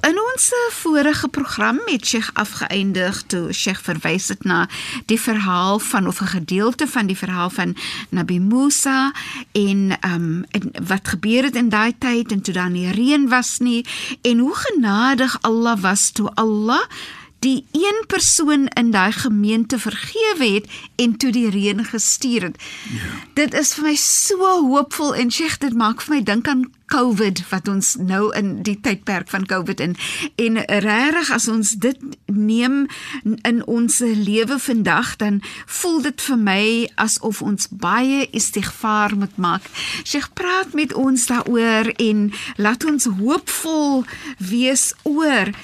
In ons vorige program het Sheikh afgeëindig toe Sheikh verwys het na die verhaal van of 'n gedeelte van die verhaal van Nabi Musa en ehm um, wat gebeur het in daai tyd en toe dan nie reën was nie en hoe genadig Allah was toe Allah die een persoon in daai gemeente vergewe het en toe die reën gestuur het. Ja. Dit is vir my so hoopvol en Sheikh dit maak vir my dink aan COVID wat ons nou in die tydperk van COVID in en regtig as ons dit neem in ons lewe vandag dan voel dit vir my asof ons baie istighfar moet maak. Sheikh praat met ons daaroor en laat ons hoopvol wees oor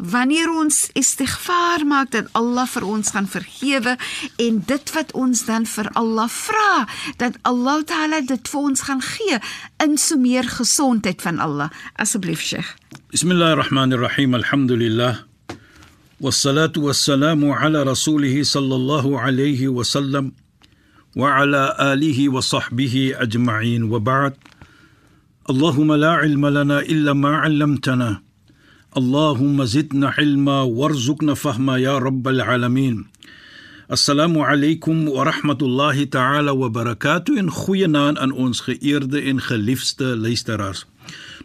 wanneer ons istighfar maak dat Allah vir ons gaan vergewe en dit wat ons dan vir Allah vra dat Allah Taala dit vir ons gaan gee in so meer gesondheid van Allah asseblief Sheikh Bismillahirrahmanirrahim alhamdulillah والصلاه والسلام على رسوله صلى الله عليه وسلم وعلى اله وصحبه اجمعين وبعد اللهم لا علم لنا الا ما علمتنا اللهم زدنا علما وارزقنا فهما يا رب العالمين Assalamu alaykum wa rahmatullahi ta'ala wa barakatuh en goeienaand aan ons geëerde en geliefde luisteraars.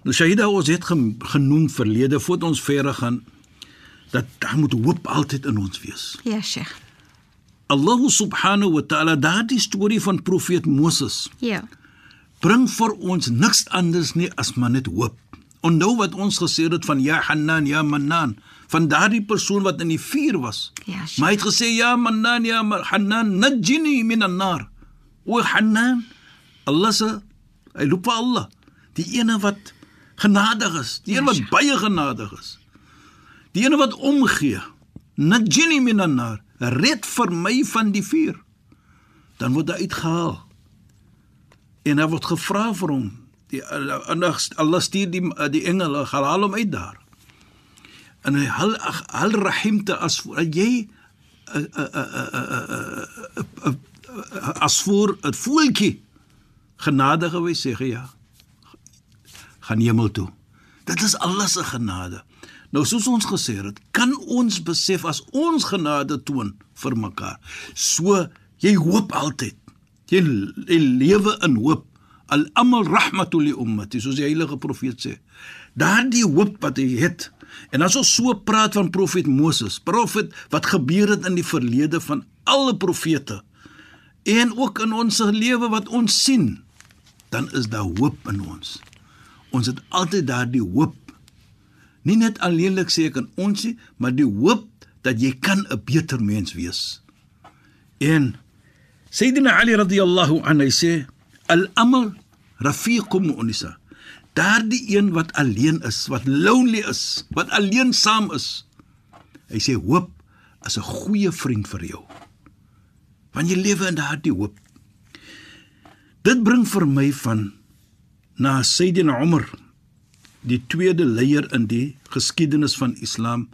Nou Shahida ons het genoem verlede voordat ons verder gaan dat daar moet hoop altyd in ons wees. Ja, Sheikh. Allah subhanahu wa ta'ala daardie storie van profeet Moses. Ja. Bring vir ons niks anders nie as maar net hoop. Onthou wat ons gesê het van ja Hanan ja Manan van daardie persoon wat in die vuur was. Ja. Maar hy het gesê ja Manan ja Hanan najini min an-nar. O Hanan Allah se hy loop vir Allah. Die ene wat genadig is, die een wat baie genadig is. Die ene wat omgee. Najini min an-nar. Red vir my van die vuur. Dan word hy uitgehaal. En hy word gevra vir hom die Allah stuur die die engele haal hom uit daar. En hy hal hal rahimte as jy as voor 'n voeltjie genadige wys sê ja. gaan hemel toe. Dit is Allah se genade. Nou soos ons gesê het, kan ons besef as ons genade toon vir mekaar. So jy hoop altyd. Jy, jy lewe in hoop al-amal rahmatul li ummati soos die heilige profeet sê. Daardie hoop wat hy het en as ons so praat van profeet Moses profeet wat gebeur het in die verlede van alle profete en ook in ons lewe wat ons sien dan is daar hoop in ons. Ons het altyd daardie hoop. Nie net alleenlik sê ek kan ons sê maar die hoop dat jy kan 'n beter mens wees. En Sayyidina Ali radhiyallahu anhu sê al-amal rafiqum unisa. Daardie een wat alleen is, wat lonely is, wat alleen saam is. Hy sê hoop is 'n goeie vriend vir jou. Want jy lewe in daardie hoop. Dit bring vir my van na Sayyidina Umar, die tweede leier in die geskiedenis van Islam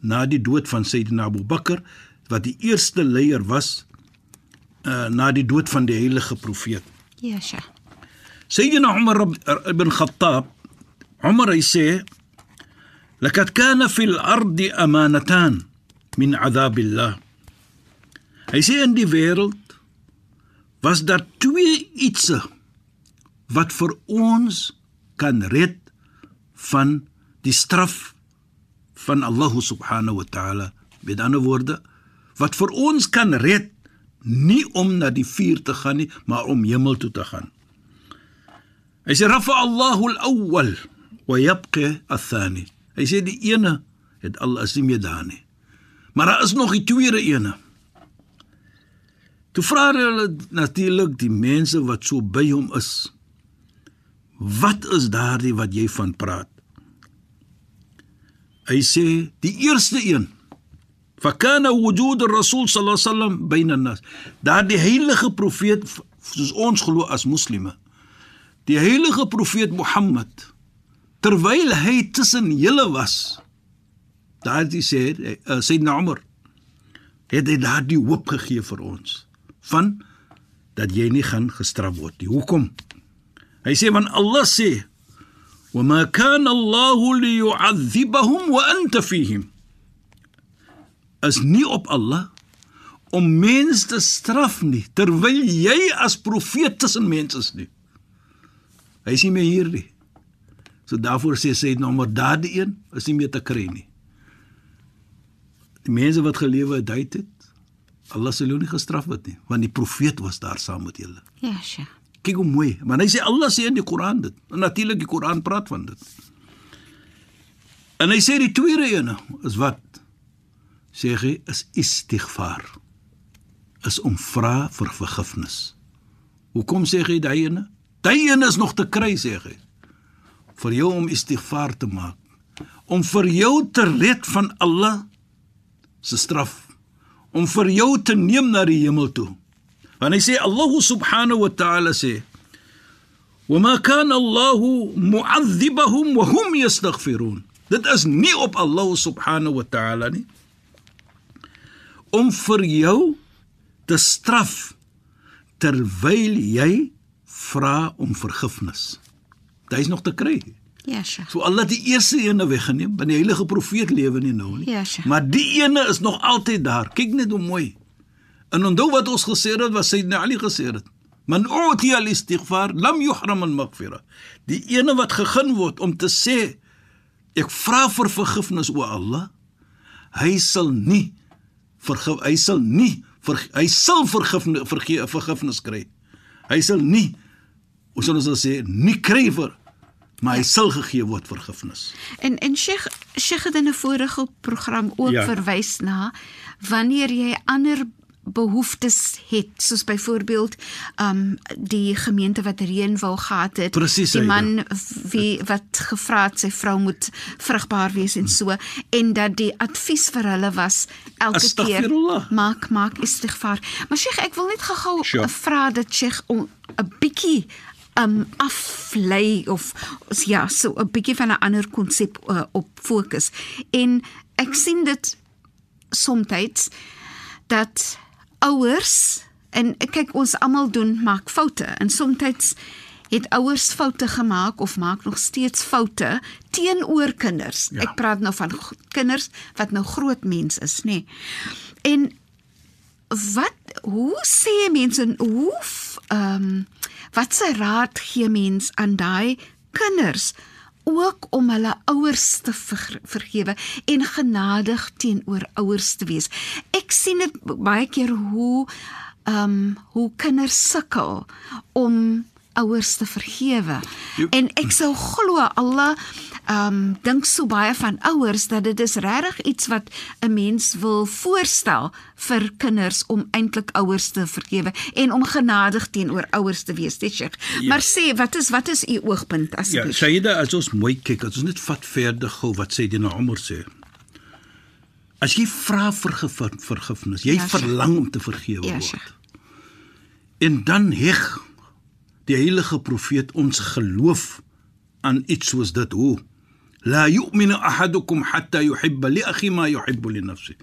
na die dood van Sayyidina Abu Bakr wat die eerste leier was uh, na die dood van die heilige profeet. Ja, Sheikh. سيدنا عمر بن الخطاب عمر يسي لقد كان في الأرض أمانتان من عذاب الله Hy sê in die wêreld was daar twee ietsse wat vir ons kan red van die straf van Allah subhanahu wa ta'ala. Met ander woorde, wat vir ons kan red nie om na die vuur te gaan nie, maar om hemel toe te gaan. Hy sê rafa Allahu al-awwal wa yabqa al-thani. Hy sê die ene het al as nie meer daar nie. Maar daar is nog die tweede ene. Toe vra hulle natuurlik die mense wat so by hom is. Wat is daardie wat jy van praat? Hy sê die eerste een Fakana wujud ar-rasul sallallahu alaihi wasallam byna nas. Daardie heilige profeet soos ons glo as moslime. Die heilige profeet Mohammed terwyl hy tussen julle was. Daardie sê uh, Sayyidina Umar het hy eh, daardie hoop gegee vir ons van dat jy nie gaan gestraf word nie. Hoekom? Hy sê want Allah sê: "Wa ma kana Allah liyu'adhibahum wa anta fihim." Is nie op Allah om mense te straf nie terwyl jy as profeet tussen mense is nie. Hy sê my hierdie. So daarvoor sê sy nou maar daardie een is nie meer te kry nie. Die mense wat gelewe het, het Allah sal jou nie gestraf word nie, want die profeet was daar saam met julle. Ja, sja. Kyk hoe mooi, maar hy sê Allah sê in die Koran dit. En natuurlik die Koran praat van dit. En hy sê die tweede ene is wat sê hy is istighfar. Is om vra vir vergifnis. Hoekom sê hy daai ene? Daai ene is nog te kry sê hy. Vir jou om istighfar te maak. Om vir jou te red van Allah se straf om vir jou te neem na die hemel toe. Want hy sê Allah subhanahu wa ta'ala sê: "Wa ma kana Allah mu'adhibahum wa hum yastaghfirun." Dit is nie op Allah subhanahu wa ta'ala nie om vir jou te straf terwyl jy vra om vergifnis. Is nog te kry. Ja, sja. So Allah die eerste ene weggeneem, want die heilige profeet lewe nie nou nie. Ja, sja. Maar die ene is nog altyd daar. Kyk net hoe mooi. En onthou wat ons gesê het, wat Sayyidina Ali gesê het. Man uti al-istighfar lam yuhram al-maghfira. Die ene wat gegeen word om te sê ek vra vir vergifnis o Allah, hy sal nie vergif hy sal nie ver, hy sal vergifnis vergeef vergifnis kry. Hy sal nie ons sal ons sê nie kry vir maar hy sal gegee word vergifnis. En en Sheikh Sheikh het in 'n vorige program ook Ja. ja. verwys na wanneer jy ander behoeftes het soos byvoorbeeld um die gemeente wat reën wou gehad het Presies, die man wie wat gevra het sy vrou moet vrugbaar wees en so en dat die advies vir hulle was elke keer maak maak istighfar maar Sheikh ek wil net gou-gou Sure. vra dat Sheikh om 'n bietjie um aflei of ja, so 'n bietjie van 'n ander konsep uh, op fokus. En ek sien dit soms dat ouers en kyk ons almal doen maak foute en soms het ouers foute gemaak of maak nog steeds foute teenoor kinders. Ja. Ek praat nou van kinders wat nou groot mens is, nê. Nee. En wat hoe sê mense hoe ehm um, wat se raad gee mens aan daai kinders ook om hulle ouers te ver, vergewe en genadig teenoor ouers te wees. Ek sien dit baie keer hoe ehm um, hoe kinders sukkel om ouers te vergewe. Jo- En ek sou glo Allah ehm um, dink so baie van ouers dat dit is regtig iets wat 'n mens wil voorstel vir kinders om eintlik ouers te vergewe en om genadig teenoor ouers te wees, dit Sheikh. Ja. Maar sê, wat is wat is u oogpunt Ja, asseblief? Sayyida, as ons mooi kyk, as ons net vat verder gou wat sê die na Umar sê. As jy vra vir vergifnis, jy Ja, verlang om te vergewe Ja, word. Sheikh. En dan heg die heilige profeet ons geloof aan iets soos dit hoe la yu'minu ahadukum hatta yuhibba li akhi ma yuhibbu li nafsi.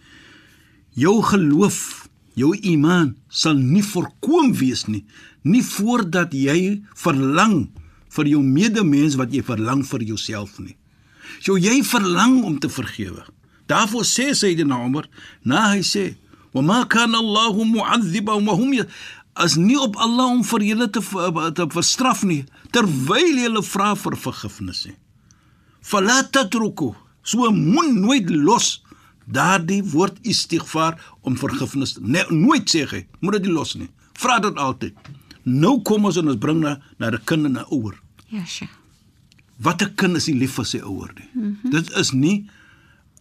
Jou geloof, jou iman sal nie voorkom wees nie, nie voordat jy verlang vir jou medemens wat jy verlang vir jouself nie. So jy verlang om te vergewe. Daarvoor sê Sayyidina Umar, na hy sê, "Wa ma kana Allahu mu'adhibahum wa hum ya-" as nie op Allah om vir julle te ver- te verstraf nie terwyl julle vra vir vergifnis nie. Fala tatruku, so moet nooit los daardie woord istighfar om vergifnis nee, nooit sê hy, moet dit los nie. Vra dit altyd. Nou kom ons en ons bring na na 'n kind en 'n ouer. Ja, Sheikh. Wat 'n kind is nie lief vir sy ouer nie. Mm -hmm. Dit is nie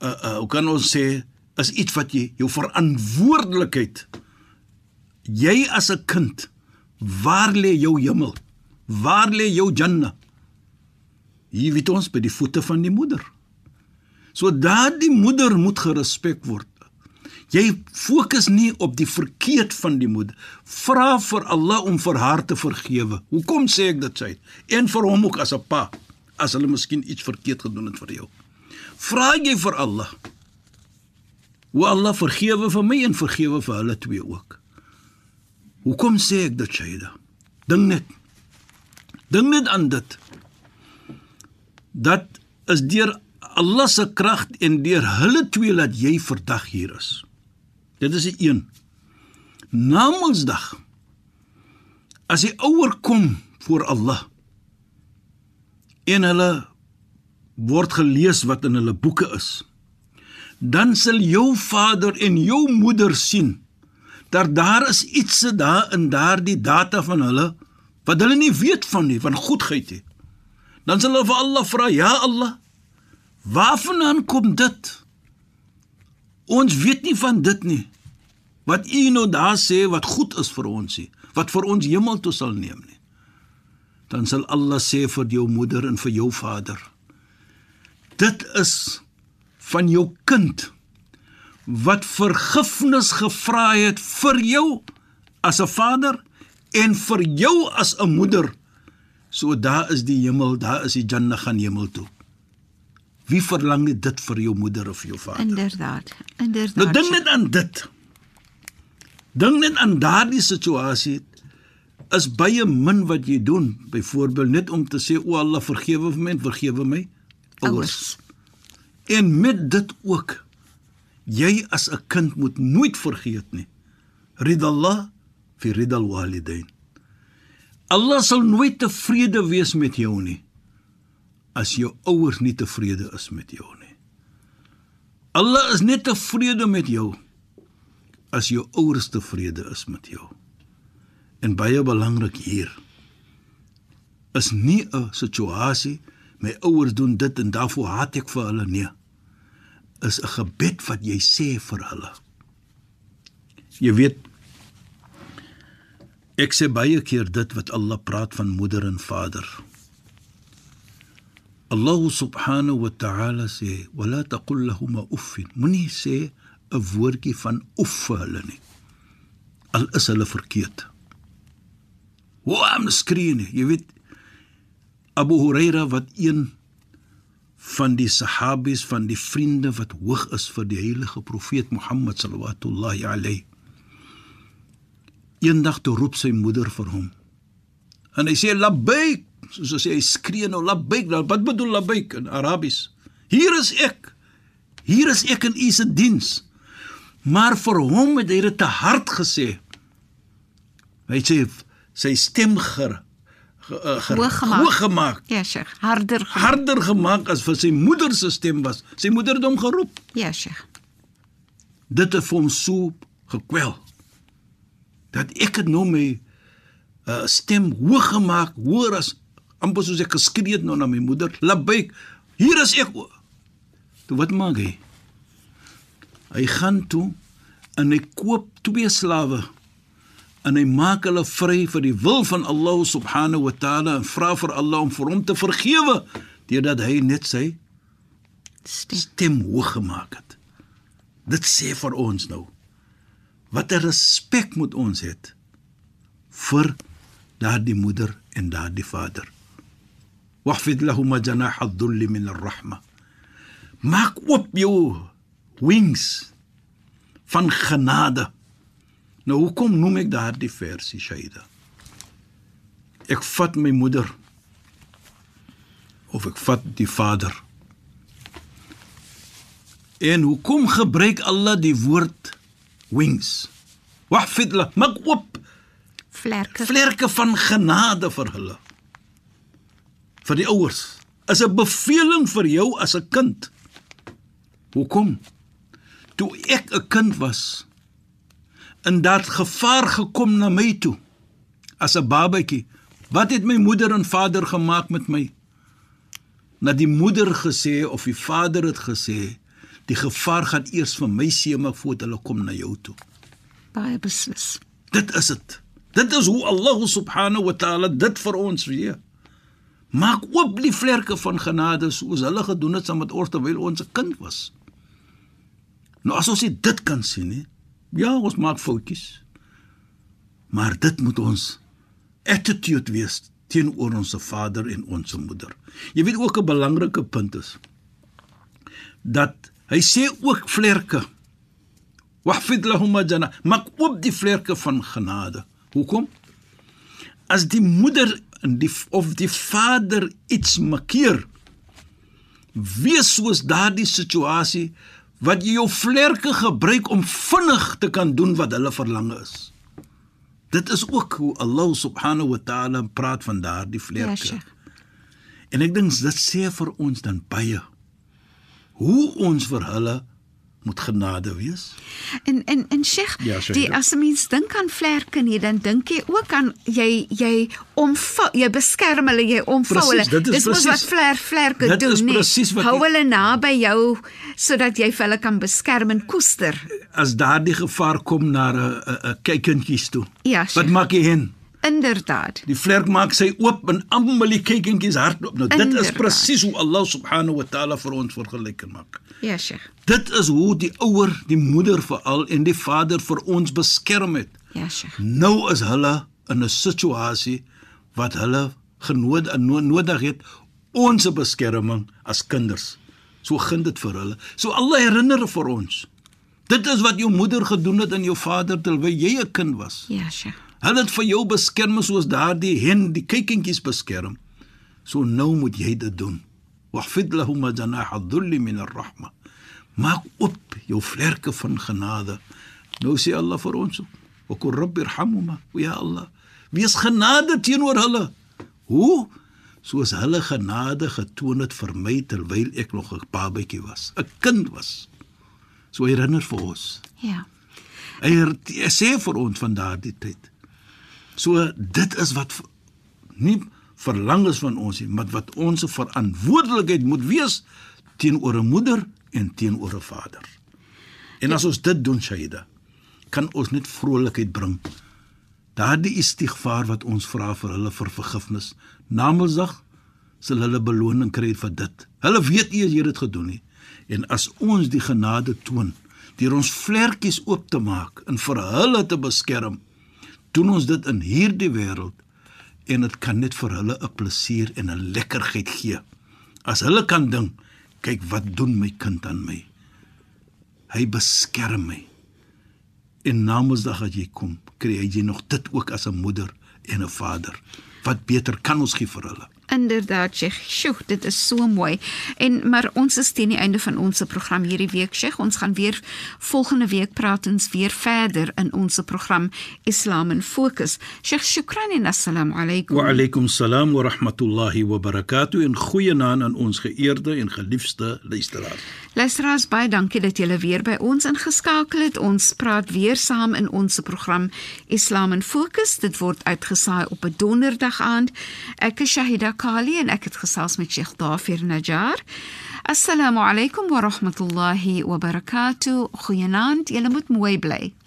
uh uh hoe kan ons sê is iets wat jy jou verantwoordelikheid jy as 'n kind waar lê jou hemel? Waar lê jou janna? Hier weet ons by die voete van die moeder. So daardie moeder moet gerespek word. Jy fokus nie op die verkeerd van die moeder. Vra vir Allah om vir haar te vergewe. Hoekom sê ek dit sy? En vir hom ook as 'n pa. as hulle miskien iets verkeerd gedoen het vir jou. Vra jy vir Allah. O Allah, vergewe vir my en vergewe vir hulle twee ook. Hoekom sê ek dit, Shaida? Dink net. Dink net aan dit. Dat is deur Allah se krag en deur hulle twee laat jy vandag hier is. Dit is die een. Na Mondsdag as die ouer kom voor Allah en hulle word gelees wat in hulle boeke is dan sal jou vader en jou moeder sien dat daar is iets daar in daardie data van hulle wat hulle nie weet van nie van goedheid nie dan sal hulle vir Allah vra ja Allah waarvandaan kom dit? Ons weet nie van dit nie. Wat u nou daar sê wat goed is vir ons nie wat vir ons hemel toe sal neem nie. Dan sal Allah sê vir jou moeder en vir jou vader dit is van jou kind wat vergifnis gevra het vir jou as 'n vader en vir jou as 'n moeder so daar is die hemel daar is die janna gaan hemel toe wie verlang dit vir jou moeder of jou vader inderdaad inderdaad nou dink net aan dit dink net aan daardie situasie is baie min wat jy doen. Byvoorbeeld net om te sê o Allah vergewe my en vergewe my ouers. En met dit ook jy as 'n kind moet nooit vergeet nie. Ridallah fi ridal walidain. Allah sal nooit tevrede wees met jou nie as jou ouers nie tevrede is met jou nie. Allah is net tevrede met jou as jou ouers tevrede is met jou. En baie belangrik hier is nie 'n situasie my ouers doen dit en daarvoor haat ek vir hulle nie. Is 'n gebed wat jy sê vir hulle. Jy weet ek sê baie keer dit wat Allah praat van moeder en vader. Allah subhanahu wa ta'ala sê wala taqul lahum uff. Moenie sê 'n woordjie van oef vir hulle nie. Al is hulle verkeerd. Hoe am skree nie. Jy weet Abu Huraira wat een van die sahabies van die vriende wat hoog is vir die heilige profeet Mohammed sallallahu alayhi. Eendag toe roep sy moeder vir hom. En hy sê labbaik, soos as hy skree nou labbaik, wat bedoel labbaik in Arabies? Hier is ek. Hier is ek in u se diens. Maar vir hom het hy dit te hard gesê. Hy sê sy stem ger, eh, ger hoog gemaak. Hoog gemaak. Ja, Sheikh, harder gemaak. harder gemaak as vir sy moeder se stem was. Sy moeder het hom geroep. Ja, Sheikh. Dit het hom so gekwel dat ek het nou my uh, stem hoog gemaak, hoor as amper soos ek geskree het nou na my moeder. Labbaik. Hier is ek. Toe wat maak hy? Hy gaan toe en hy koop twee slawe en hy maak hulle vry vir die wil van Allah subhanahu wa taala en vra vir Allah om vir hom te vergewe deurdat hy net sy stem, stem hoog gemaak het. Dit sê vir ons nou watter respek moet ons het vir daardie moeder en daardie vader. Wahfid lahum janah ad-dhull min ar-rahma. Maak oop jou wings van genade Nou hoekom noem ek daardie versie Shaida? Ek vat my moeder of ek vat die vader. En hoekom gebruik Allah die woord wings? Wahfidla, maak oop vlerke vlerke van genade vir hulle. Vir die ouers is 'n beveling vir jou as 'n kind. Hoekom? Toe ek 'n kind was, in dat gevaar gekom na my toe as 'n babatjie. Wat het my moeder en vader gemaak met my? Na die moeder gesê of die vader het gesê, die gevaar gaan eers vir my seë maak voordat hulle kom na jou toe. Baie beslis. Dit is dit. Dit is hoe Allah subhanahu wa ta'ala dit vir ons weer. Maak oop die vlerke van genade soos hulle gedoen het saam met ons terwyl ons 'n kind was. Nou as ons dit kan sien, nie, Ja, ons maak foutjies. Maar dit moet ons attitude wees teenoor ons Vader en ons Moeder. Jy weet ook 'n belangrike punt is dat hy sê ook vlerke. Wahfid lahum jana, maak oop die vlerke van genade. Hoekom? As die moeder die of die vader iets makkeer, wees soos daardie situasie wat jy jou vlerke gebruik om vinnig te kan doen wat hulle verlang is. Dit is ook hoe Allah subhanahu wa ta'ala praat van daardie vlerke. Ja, en ek dink dit sê vir ons dan baie hoe ons vir hulle moet genade wees. En en en Sheikh, ja, die as 'n mens dink aan vlerke nie, dan dink jy ook aan jy jy omvou, jy beskerm hulle, jy omvou hulle. Dis mos wat vler vlerke dit doen, nie. Hou hulle naby jou sodat jy vir hulle kan beskerm en koester. As daardie gevaar kom na 'n 'n kykentjies toe. Ja, Sheikh. Wat maak jy hen? Inderdaad. Die vlerk maak sy oop en almal die kykentjies hardloop. Nou dit Inderdaad. is presies hoe Allah subhanahu wa ta'ala vir ons vergelyk maak. Ja, Sheikh. Dit is hoe die ouer, die moeder veral en die vader vir ons beskerm het. Ja, Sheikh. Nou is hulle in 'n situasie wat hulle genood en nodig het ons beskerming as kinders. So gind dit vir hulle. So Allah herinner vir ons. Dit is wat jou moeder gedoen het aan jou vader terwyl jy 'n kind was. Ja, Sheikh. Hulle het vir jou beskerm soos daardie hen die kykentjies beskerm. So nou moet jy dit doen. Wahfid lahum janah adh-dhull min ar-rahma. Maak op jou vlerke van genade. Nou sê Allah vir ons: "Wa qur rabbi irhamhuma." Ja Allah, wees genade teenoor hulle. Hoe? Soos hulle genade getoon het vir my terwyl ek nog 'n babatjie was, 'n kind was. So herinner vir ons. Ja. Hy sê vir ons van daardie tyd. So dit is wat nie verlang is van ons nie, maar wat ons verantwoordelikheid moet wees teenoor 'n moeder en teenoor 'n vader. En as ons dit doen, Shaida, kan ons net vrolikheid bring. Daardie istighfar wat ons vra vir hulle vir vergifnis, namelsdag sal hulle beloning kry vir dit. Hulle weet nie as jy dit gedoen nie. En as ons die genade toon deur ons vlerkies oop te maak en vir hulle te beskerm, doen ons dit in hierdie wêreld en dit kan net vir hulle 'n plesier en 'n lekkerheid gee. As hulle kan dink, kyk wat doen my kind aan my. Hy beskerm my. En namensdag as jy kom, kry jy nog dit ook as 'n moeder en 'n vader. Wat beter kan ons gee vir hulle? Inderdaad, Sheikh. Sjoe, dit is so mooi. En maar ons is teen die einde van ons program hierdie week, Sheikh. Ons gaan weer volgende week praat ons weer verder in ons program Islam in Fokus. Sheikh, shukran en assalamu alaykum. Wa alaykum salaam wa rahmatullahi wa barakatuh. En goeienaand aan ons geëerde en geliefde luisteraars. Luisteraars, baie dankie dat julle weer by ons ingeskakel het. Ons praat weer saam in ons program Islam in Fokus. Dit word uitgesaai op 'n donderdag aand. Ek is Shahida Kali en ek het gesels met Sheikh Dafir Najjar. Assalamu alaykum wa rahmatullahi wa barakatuh. Goeienaand. Julle moet mooi bly.